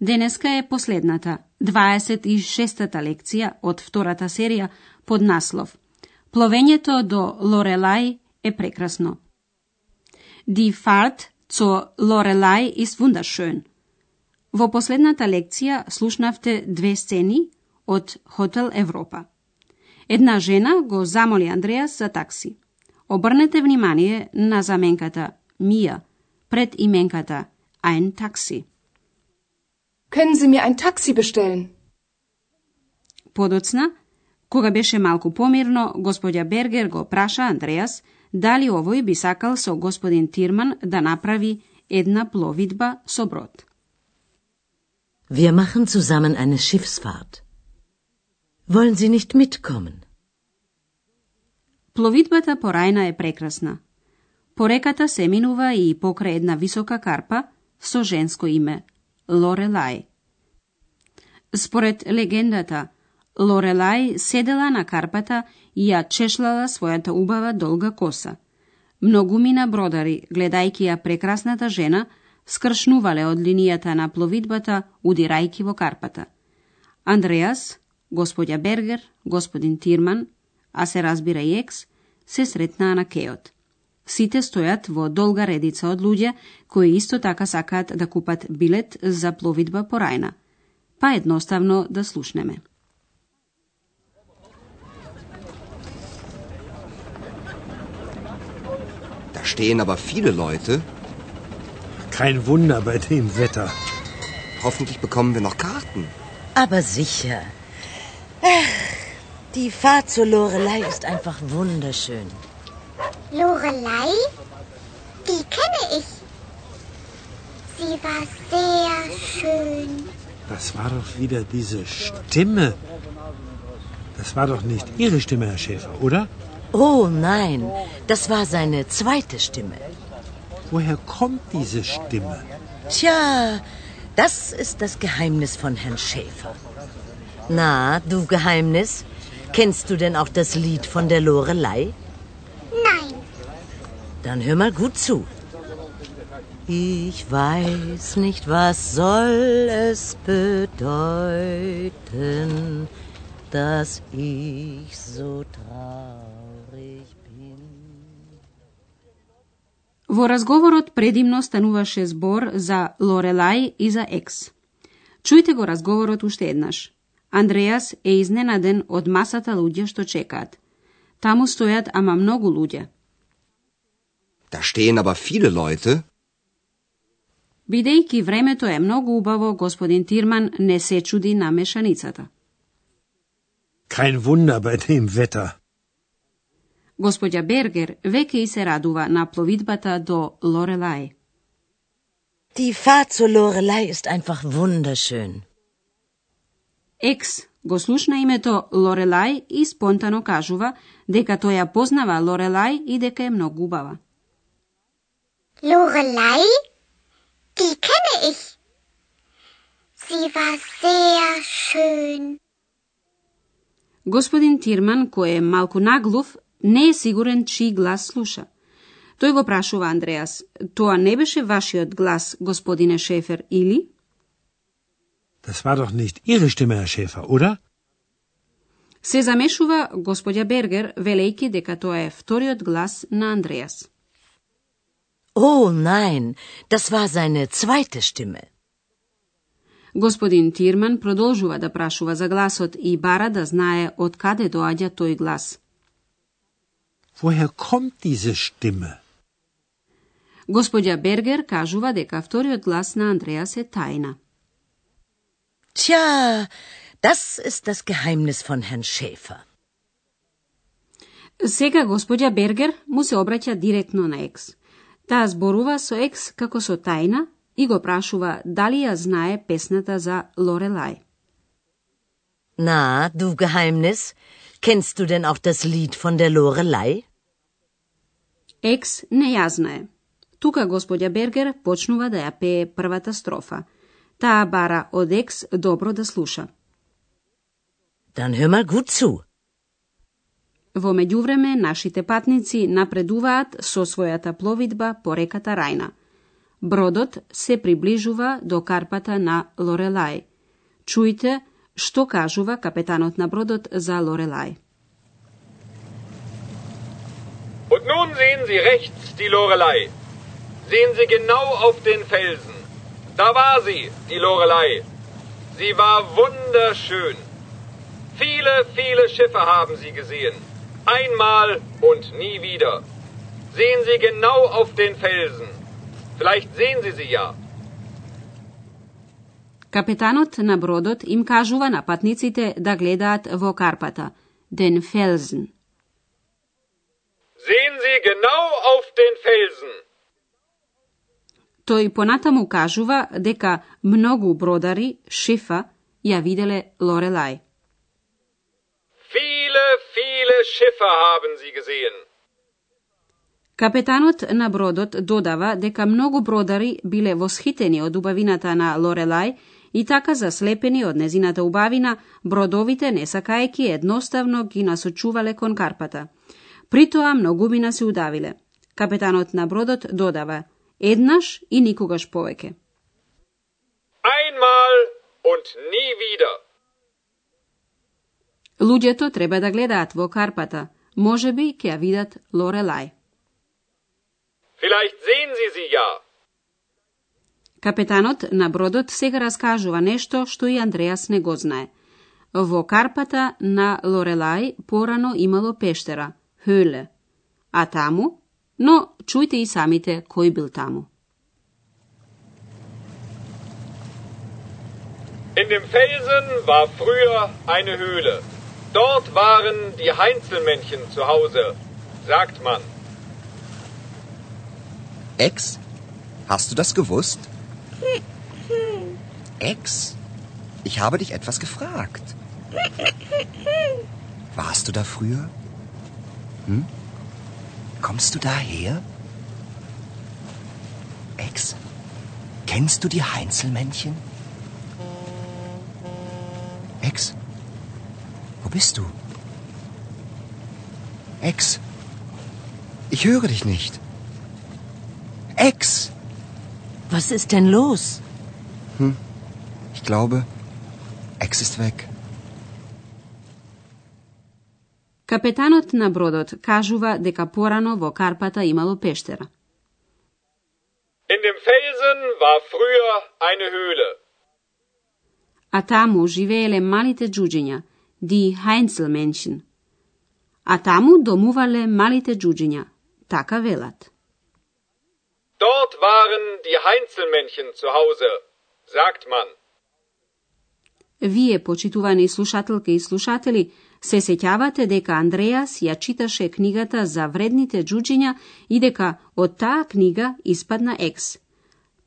Денеска е последната, 26-та лекција од втората серија под наслов Пловењето до Лорелај е прекрасно. Ди фарт цо Лорелај ist wunderschön. Во последната лекција слушнавте две сцени од Хотел Европа. Една жена го замоли Андреас за такси. Обрнете внимание на заменката Мија пред именката ein Taxi. Können Sie mir ein Taxi bestellen? Подоцна, кога беше малку помирно, господја Бергер го праша Андреас дали овој би сакал со господин Тирман да направи една пловидба со брод. Wir machen zusammen eine Schiffsfahrt. Wollen Sie nicht mitkommen? Пловидбата по Рајна е прекрасна. По реката се минува и покрај една висока карпа со женско име Лорелај. Според легендата, Лорелај седела на карпата и ја чешлала својата убава долга коса. Многу мина бродари, гледајќи ја прекрасната жена, скршнувале од линијата на пловидбата, удирајки во карпата. Андреас, господја Бергер, господин Тирман, а се разбира и екс, се сретнаа на кеот. Сите стојат во долга редица од луѓе кои исто така сакаат да купат билет за пловидба по Рајна. Па едноставно да слушнеме. Da stehen aber viele Leute. Kein Wunder bei dem Wetter. Hoffentlich bekommen wir noch Karten. Aber sicher. Ach, die Fahrt zur Lorelei ist einfach wunderschön. Lorelei? Die kenne ich. Sie war sehr schön. Das war doch wieder diese Stimme. Das war doch nicht Ihre Stimme, Herr Schäfer, oder? Oh nein, das war seine zweite Stimme. Woher kommt diese Stimme? Tja, das ist das Geheimnis von Herrn Schäfer. Na, du Geheimnis, kennst du denn auch das Lied von der Lorelei? Dann hör mal gut zu. Ich weiß nicht, was soll es bedeuten, dass ich so traurig bin. Во разговорот предимно стануваше збор за Лорелај и за Екс. Чујте го разговорот уште еднаш. Андреас е изненаден од масата луѓе што чекаат. Таму стојат ама многу луѓе. Da stehen aber viele Leute. Бидејќи времето е многу убаво, господин Тирман не се чуди на мешаницата. Kein Wunder bei dem Wetter. Господја Бергер веќе и се радува на пловидбата до Лорелај. Die Fahrt zur Lorelei ist einfach wunderschön. Екс го слушна името Лорелај и спонтано кажува дека тој ја познава Лорелај и дека е многу убава. Lorelei? Die kenne ich. Sie war sehr schön. Господин Тирман, кој е малку наглув, не е сигурен чиј глас слуша. Тој го прашува Андреас, тоа не беше вашиот глас, господине Шефер, или? Das war doch nicht Ihre Stimme, Herr Schäfer, oder? Се замешува господја Бергер, велејки дека тоа е вториот глас на Андреас. Oh nein, das war seine zweite Stimme. Господин Тирман продолжува да прашува за гласот и бара да знае од каде доаѓа тој глас. Woher kommt diese Stimme? Господја Бергер кажува дека вториот глас на Андреас е тајна. Tja, das ist das Geheimnis von Herrn Schäfer. Сега господја Бергер му се обраќа директно на Екс. Таа зборува со Екс како со тајна и го прашува дали ја знае песната за Лорелај. Na, du Geheimnis, kennst du denn auch das Lied von der Lorelei? Екс не ја знае. Тука господја Бергер почнува да ја пее првата строфа. Таа бара од Екс добро да слуша. Dann hör mal gut zu. Во меѓувреме, нашите патници напредуваат со својата пловидба по реката Рајна. Бродот се приближува до карпата на Лорелај. Чујте што кажува капетанот на бродот за Лорелај. Und nun sehen Sie rechts die Lorelei. Sehen Sie genau auf den Felsen. Da war sie, die Lorelei. Sie war wunderschön. Viele, viele Schiffe haben sie gesehen. Einmal und nie wieder. Sehen Sie genau auf den Felsen. Vielleicht sehen Sie sie ja. Капетанот на бродот им кажува на патниците да гледаат во карпата, den Felsen. Sehen Sie genau auf den Felsen. Тој понатаму кажува дека многу бродари, шифа, ја виделе Лорелај. Viele, viele Schiffe haben sie gesehen. Капетанот на бродот додава дека многу бродари биле восхитени од убавината на Лорелај и така заслепени од незината убавина, бродовите не сакаеки едноставно ги насочувале кон карпата. При тоа многумина се удавиле. Капетанот на бродот додава еднаш и никогаш повеќе. Einmal und nie wieder. Луѓето треба да гледаат во карпата, може би ќе ја видат Лорелај. Vielleicht sehen Sie sie ja. Капетанот на бродот сега раскажува нешто што и Андреас не го знае. Во карпата на Лорелај порано имало пештера, Höhle, а таму, но чујте и самите кој бил таму. In dem Felsen war früher eine Höhle. Dort waren die Heinzelmännchen zu Hause, sagt man. Ex? Hast du das gewusst? Ex? Ich habe dich etwas gefragt. Warst du da früher? Hm? Kommst du daher? Ex? Kennst du die Heinzelmännchen? Ex? Wo bist du? Ex? Ich höre dich nicht. Ex! Was ist denn los? Ich glaube, Ex ist weg. Капетанот на бродот кажува дека порано во карпата имало пештера. In dem Felsen war früher eine Höhle. А таму живееле малите джуџиња, die Heinzelmännchen. А таму домувале малите джуџиња, така велат. Dort waren die Heinzelmännchen zu Hause, sagt man. Вие, почитувани слушателки и слушатели, се сеќавате дека Андреас ја читаше книгата за вредните джуџиња и дека од таа книга испадна Екс.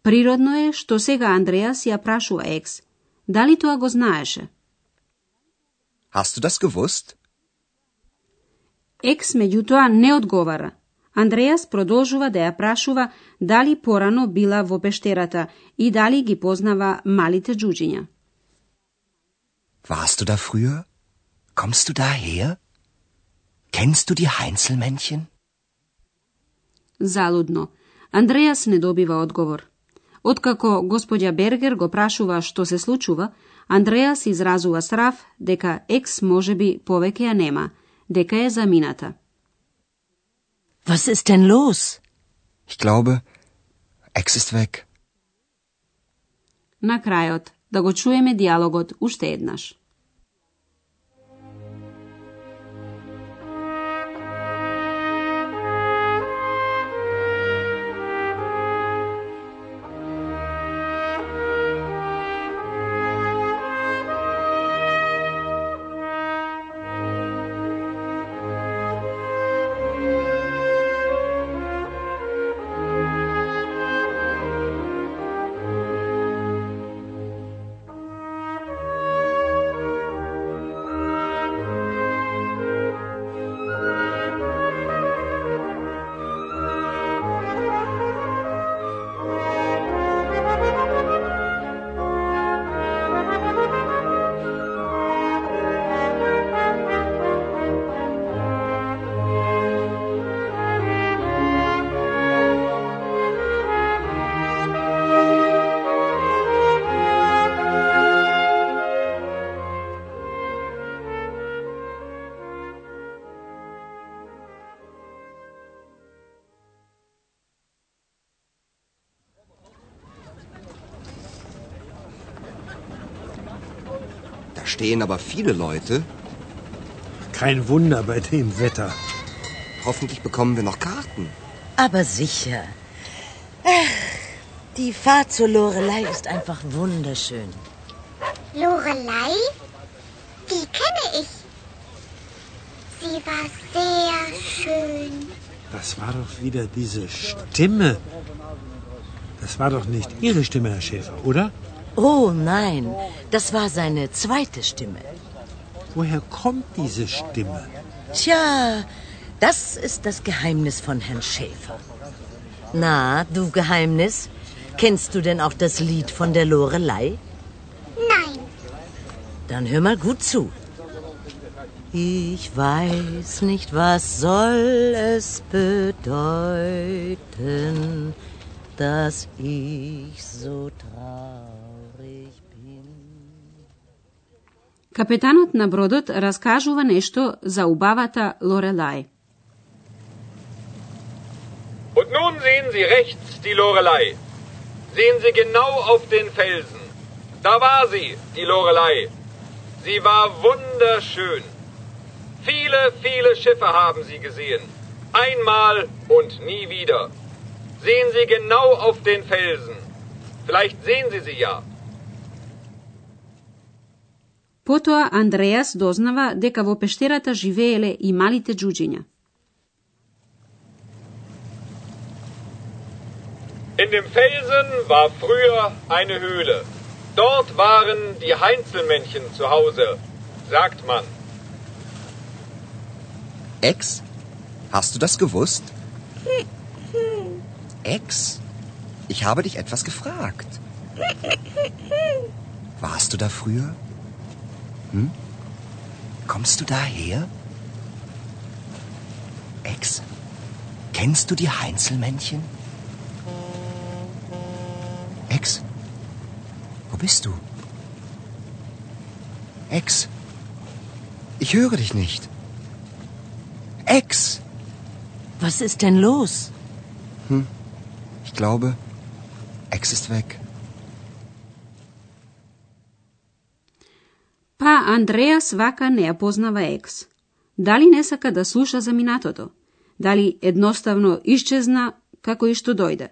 Природно е што сега Андреас ја прашува Екс. Дали тоа го знаеше? Hast du das gewusst? Екс меѓутоа не одговара. Андреас продолжува да ја прашува дали порано била во пештерата и дали ги познава малите джуџиња. Warst du da früher? Kommst du daher? Kennst du die Heinzelmännchen? Залудно. Андреас не добива одговор. Откако господја Бергер го прашува што се случува, Андреас изразува срав дека екс може би повеќе ја нема, дека е замината. Was ist denn los? Ich glaube, Ex ist weg. На крајот, да го чуеме диалогот уште еднаш. Stehen aber viele Leute. Kein Wunder bei dem Wetter. Hoffentlich bekommen wir noch Karten. Aber sicher. Ach, die Fahrt zur Lorelei ist einfach wunderschön. Lorelei? Die kenne ich. Sie war sehr schön. Das war doch wieder diese Stimme. Das war doch nicht Ihre Stimme, Herr Schäfer, oder? Oh nein, das war seine zweite Stimme. Woher kommt diese Stimme? Tja, das ist das Geheimnis von Herrn Schäfer. Na, du Geheimnis, kennst du denn auch das Lied von der Lorelei? Nein, Dann hör mal gut zu. Ich weiß nicht, was soll es bedeuten, dass ich so traurig bin. Капетанот на бродот раскажува нешто за убавата Лорелај. Und nun sehen Sie rechts die Lorelei. Sehen Sie genau auf den Felsen. Da war sie, die Lorelei. Sie war wunderschön. Viele, viele Schiffe haben sie gesehen. Einmal und nie wieder. Sehen Sie genau auf den Felsen. Vielleicht sehen Sie sie ja. Потоа Андреас дознава дека во пештерата живееле и малите джуџиња. In dem Felsen war früher eine Höhle. Dort waren die Heinzelmännchen zu Hause, sagt man. Ex? Hast du das gewusst? Ex? Ich habe dich etwas gefragt. Warst du da früher? Hm? Kommst du daher? Ex? Kennst du die Heinzelmännchen? Ex? Wo bist du? Ex? Ich höre dich nicht. Ex! Was ist denn los? Ich glaube, Ex ist weg. Андреас вака не ја познава екс. Дали не сака да слуша за минатото? Дали едноставно исчезна како и што дојде?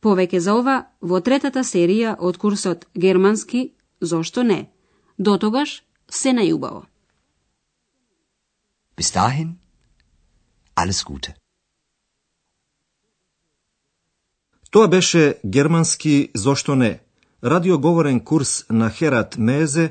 Повеќе за ова во третата серија од курсот Германски Зошто не? Дотогаш се најубаво. Bis dahin, alles Gute. Тоа беше германски Зошто не? Радиоговорен курс на Херат Мезе